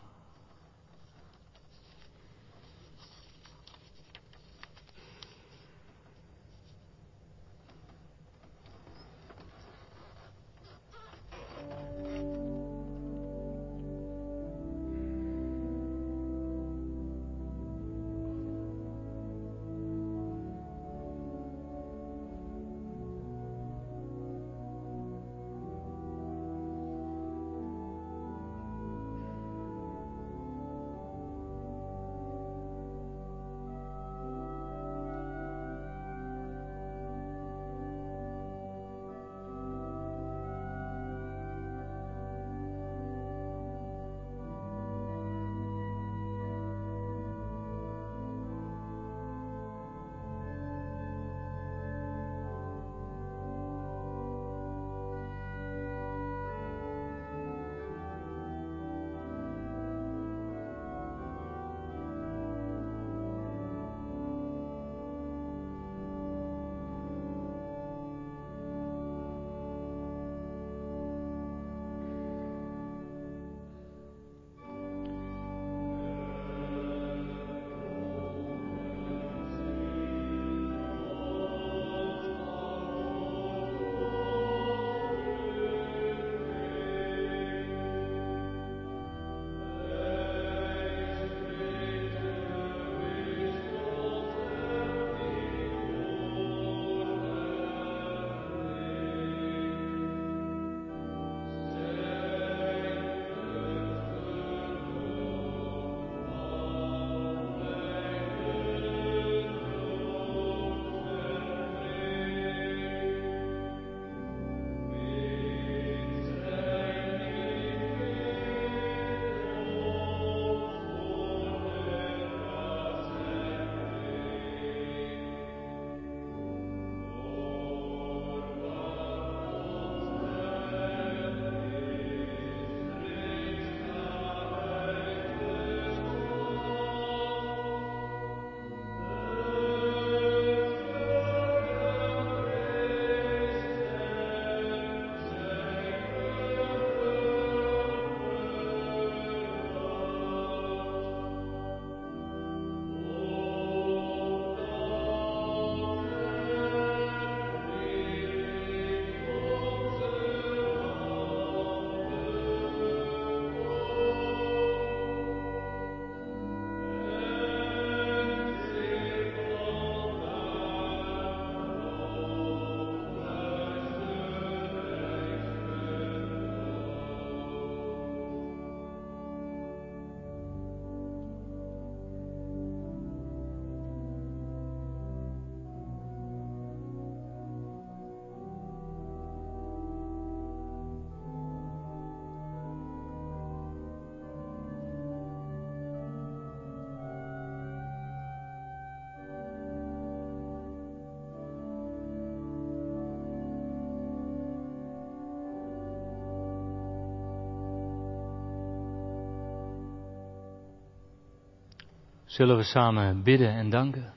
Zullen we samen bidden en danken?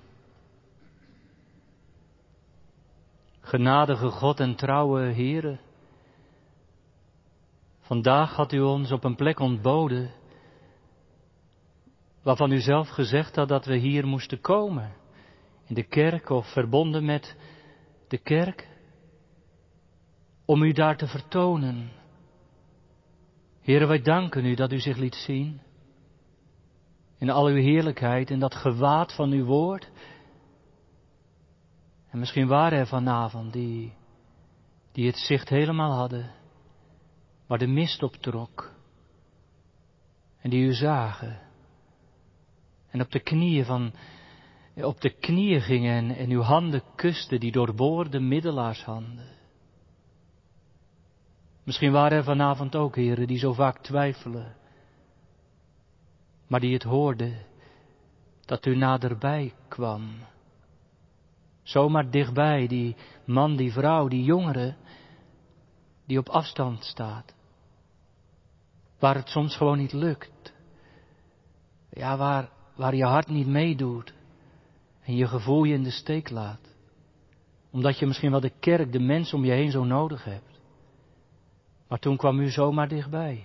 Genadige God en trouwe Heere, vandaag had u ons op een plek ontboden waarvan u zelf gezegd had dat we hier moesten komen, in de kerk of verbonden met de kerk, om u daar te vertonen. Heere, wij danken u dat u zich liet zien in al uw heerlijkheid, in dat gewaad van uw woord. En misschien waren er vanavond die, die het zicht helemaal hadden, waar de mist op trok, en die u zagen, en op de knieën van, op de knieën gingen en, en uw handen kusten, die doorboorde middelaarshanden. Misschien waren er vanavond ook heren die zo vaak twijfelen, maar die het hoorden dat u naderbij kwam. Zomaar dichtbij, die man, die vrouw, die jongere, die op afstand staat. Waar het soms gewoon niet lukt. Ja, waar, waar je hart niet meedoet en je gevoel je in de steek laat. Omdat je misschien wel de kerk, de mens om je heen zo nodig hebt. Maar toen kwam u zomaar dichtbij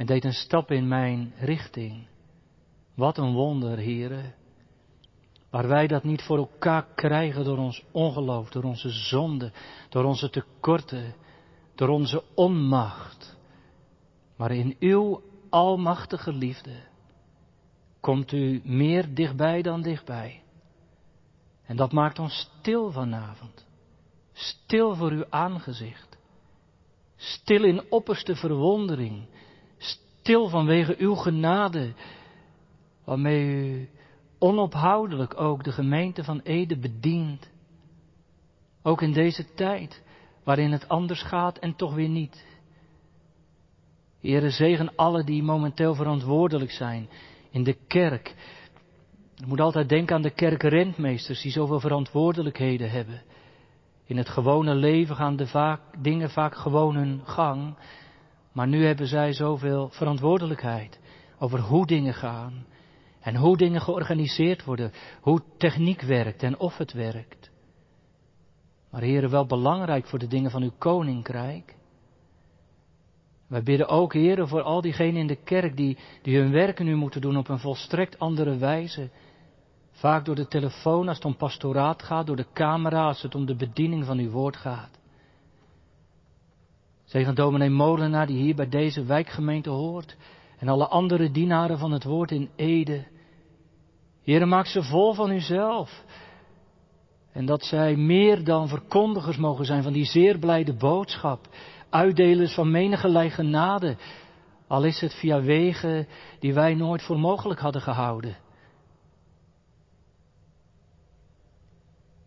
en deed een stap in mijn richting. Wat een wonder, heren. Waar wij dat niet voor elkaar krijgen door ons ongeloof, door onze zonde, door onze tekorten, door onze onmacht. Maar in uw almachtige liefde komt u meer dichtbij dan dichtbij. En dat maakt ons stil vanavond. Stil voor uw aangezicht. Stil in opperste verwondering. Stil vanwege uw genade, waarmee u onophoudelijk ook de gemeente van Ede bedient. Ook in deze tijd, waarin het anders gaat en toch weer niet. Heere, zegen alle die momenteel verantwoordelijk zijn in de kerk. Je moet altijd denken aan de kerkrentmeesters die zoveel verantwoordelijkheden hebben. In het gewone leven gaan de vaak, dingen vaak gewoon hun gang. Maar nu hebben zij zoveel verantwoordelijkheid over hoe dingen gaan. En hoe dingen georganiseerd worden. Hoe techniek werkt en of het werkt. Maar heren, wel belangrijk voor de dingen van uw koninkrijk. Wij bidden ook, heren, voor al diegenen in de kerk die, die hun werken nu moeten doen op een volstrekt andere wijze. Vaak door de telefoon als het om pastoraat gaat, door de camera als het om de bediening van uw woord gaat. Zegen dominee Molenaar die hier bij deze wijkgemeente hoort en alle andere dienaren van het woord in Ede. Heren, maak ze vol van uzelf. En dat zij meer dan verkondigers mogen zijn van die zeer blijde boodschap uitdelers van menige genade, al is het via wegen die wij nooit voor mogelijk hadden gehouden.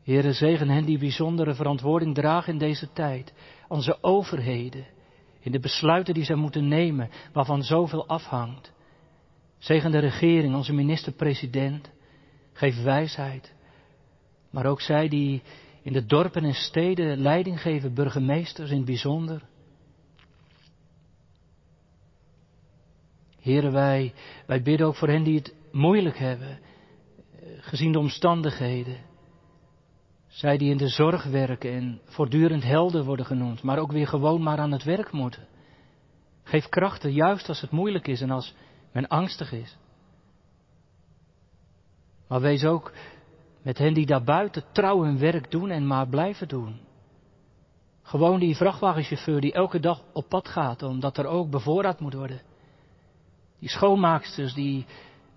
Heere, zegen hen die bijzondere verantwoording dragen in deze tijd, onze overheden, in de besluiten die zij moeten nemen, waarvan zoveel afhangt. Zegen de regering, onze minister-president, geef wijsheid, maar ook zij die in de dorpen en steden leiding geven, burgemeesters in het bijzonder. Heren, wij, wij bidden ook voor hen die het moeilijk hebben, eh, gezien de omstandigheden. Zij die in de zorg werken en voortdurend helden worden genoemd, maar ook weer gewoon maar aan het werk moeten. Geef krachten, juist als het moeilijk is en als men angstig is. Maar wees ook met hen die daarbuiten trouw hun werk doen en maar blijven doen. Gewoon die vrachtwagenchauffeur die elke dag op pad gaat, omdat er ook bevoorraad moet worden. Die schoonmaaksters die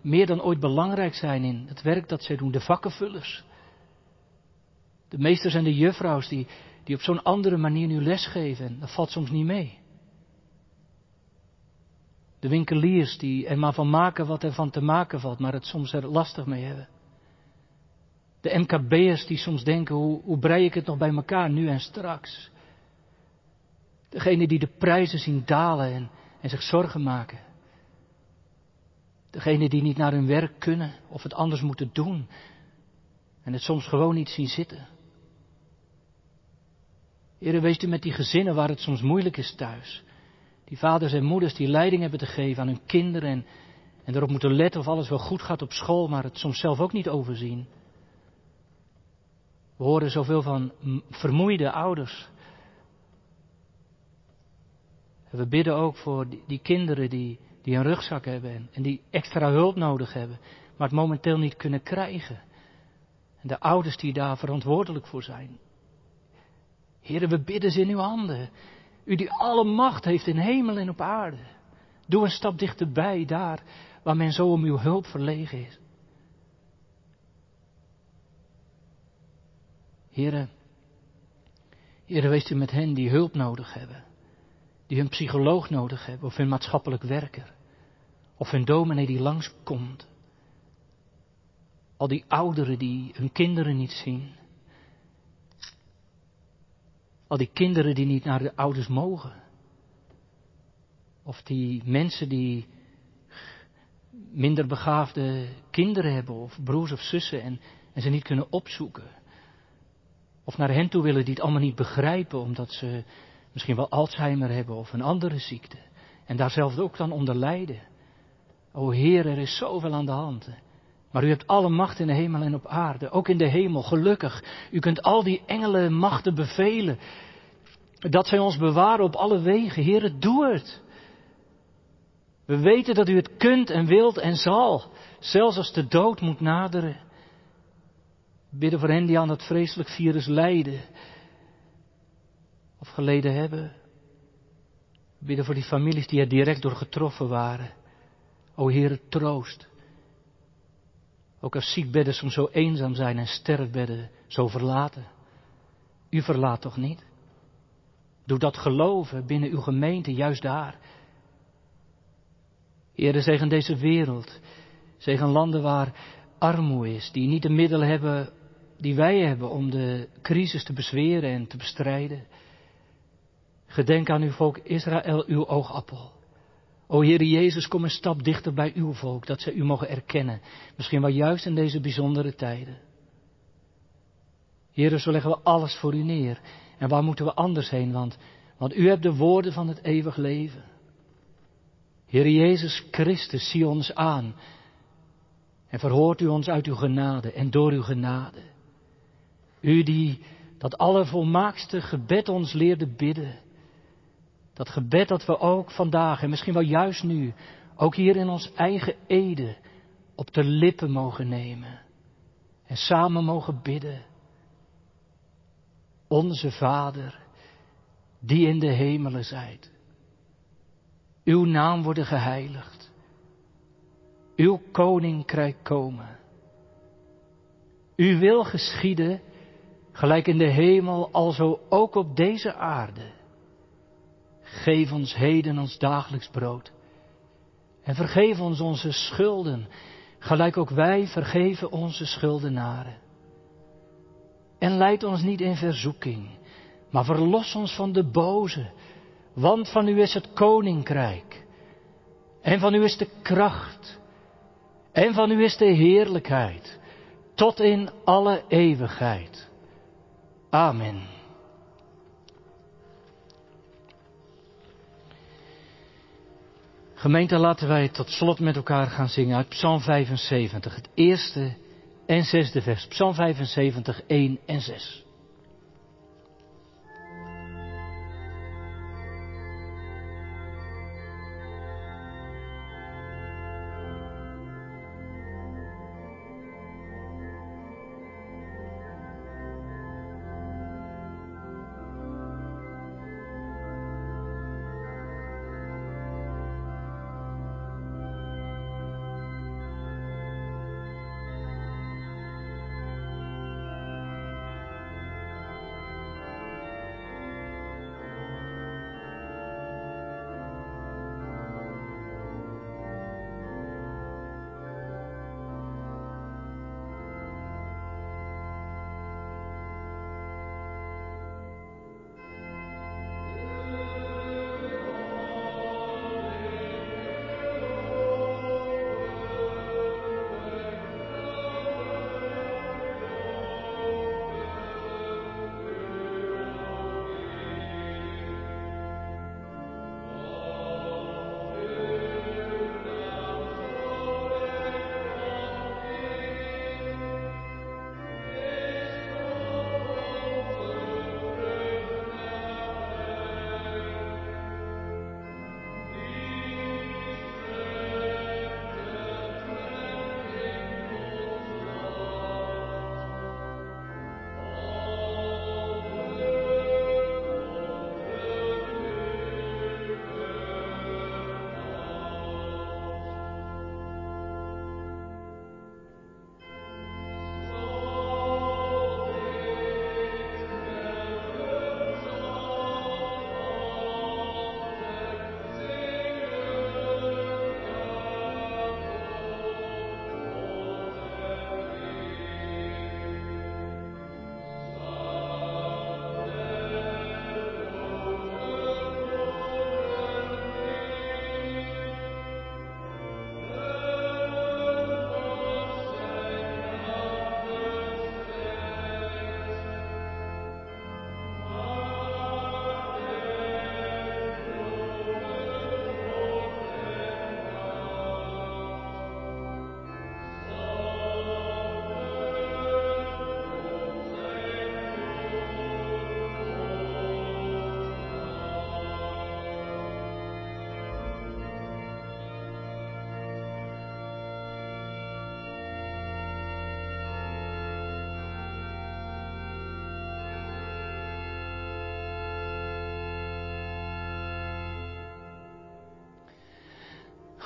meer dan ooit belangrijk zijn in het werk dat zij doen. De vakkenvullers. De meesters en de juffrouws die, die op zo'n andere manier nu lesgeven. En dat valt soms niet mee. De winkeliers die er maar van maken wat er van te maken valt, maar het soms er lastig mee hebben. De MKB'ers die soms denken, hoe, hoe brei ik het nog bij elkaar nu en straks? Degene die de prijzen zien dalen en, en zich zorgen maken. Degene die niet naar hun werk kunnen of het anders moeten doen en het soms gewoon niet zien zitten. Heren, wees u met die gezinnen waar het soms moeilijk is thuis. Die vaders en moeders die leiding hebben te geven aan hun kinderen en, En erop moeten letten of alles wel goed gaat op school, maar het soms zelf ook niet overzien. We horen zoveel van vermoeide ouders. En we bidden ook voor die, kinderen die, die een rugzak hebben en die extra hulp nodig hebben, maar het momenteel niet kunnen krijgen. En de ouders die daar verantwoordelijk voor zijn. Heren, we bidden ze in uw handen. U die alle macht heeft in hemel en op aarde. Doe een stap dichterbij daar waar men zo om uw hulp verlegen is. Heren, Heren, wees u met hen die hulp nodig hebben. Die hun psycholoog nodig hebben of hun maatschappelijk werker. Of hun dominee die langskomt. Al die ouderen die hun kinderen niet zien. Al die kinderen die niet naar de ouders mogen. Of die mensen die minder begaafde kinderen hebben of broers of zussen en, en ze niet kunnen opzoeken. Of naar hen toe willen die het allemaal niet begrijpen omdat ze misschien wel Alzheimer hebben of een andere ziekte. En daar zelf ook dan onder lijden. O Heer, er is zoveel aan de hand. Maar u hebt alle macht in de hemel en op aarde, ook in de hemel, gelukkig. U kunt al die engelen machten bevelen. Dat zij ons bewaren op alle wegen. Heer, doe het. We weten dat u het kunt en wilt en zal, zelfs als de dood moet naderen. Bidden voor hen die aan dat vreselijk virus lijden of geleden hebben. Bidden voor die families die er direct door getroffen waren. O Heere, troost. Ook als ziekbedden soms zo eenzaam zijn en sterfbedden zo verlaten. U verlaat toch niet? Doe dat geloven binnen uw gemeente, juist daar. Heere, zegen deze wereld. Zegen landen waar armoede is, die niet de middelen hebben die wij hebben om de crisis te bezweren en te bestrijden. Gedenk aan uw volk Israël, uw oogappel. O Heere Jezus, kom een stap dichter bij uw volk, dat zij u mogen erkennen. Misschien wel juist in deze bijzondere tijden. Heere, zo leggen we alles voor u neer. En waar moeten we anders heen? Want, want u hebt de woorden van het eeuwig leven. Heer Jezus Christus, zie ons aan. En verhoort u ons uit uw genade en door uw genade. U die dat allervolmaakste gebed ons leerde bidden. Dat gebed dat we ook vandaag en misschien wel juist nu, ook hier in ons eigen Ede, op de lippen mogen nemen. En samen mogen bidden. Onze Vader, die in de hemelen zijt. Uw naam worden geheiligd. Uw koninkrijk komen. Uw wil geschieden, gelijk in de hemel, alzo ook op deze aarde. Geef ons heden ons dagelijks brood. En vergeef ons onze schulden, gelijk ook wij vergeven onze schuldenaren. En leid ons niet in verzoeking, maar verlos ons van de boze, want van u is het koninkrijk. En van u is de kracht. En van u is de heerlijkheid. Tot in alle eeuwigheid. Amen. Gemeente, laten wij tot slot met elkaar gaan zingen uit Psalm 75, het eerste en zesde vers. Psalm 75, 1 en 6.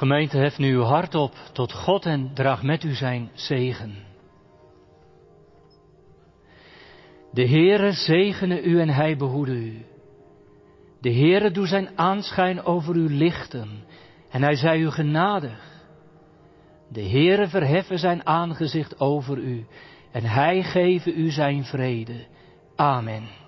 Gemeente, hef nu uw hart op tot God en draag met u zijn zegen. De Heere zegene u en hij behoede u. De Heere doe zijn aanschijn over u lichten en hij zij u genadig. De Heere verheffen zijn aangezicht over u en hij geven u zijn vrede. Amen.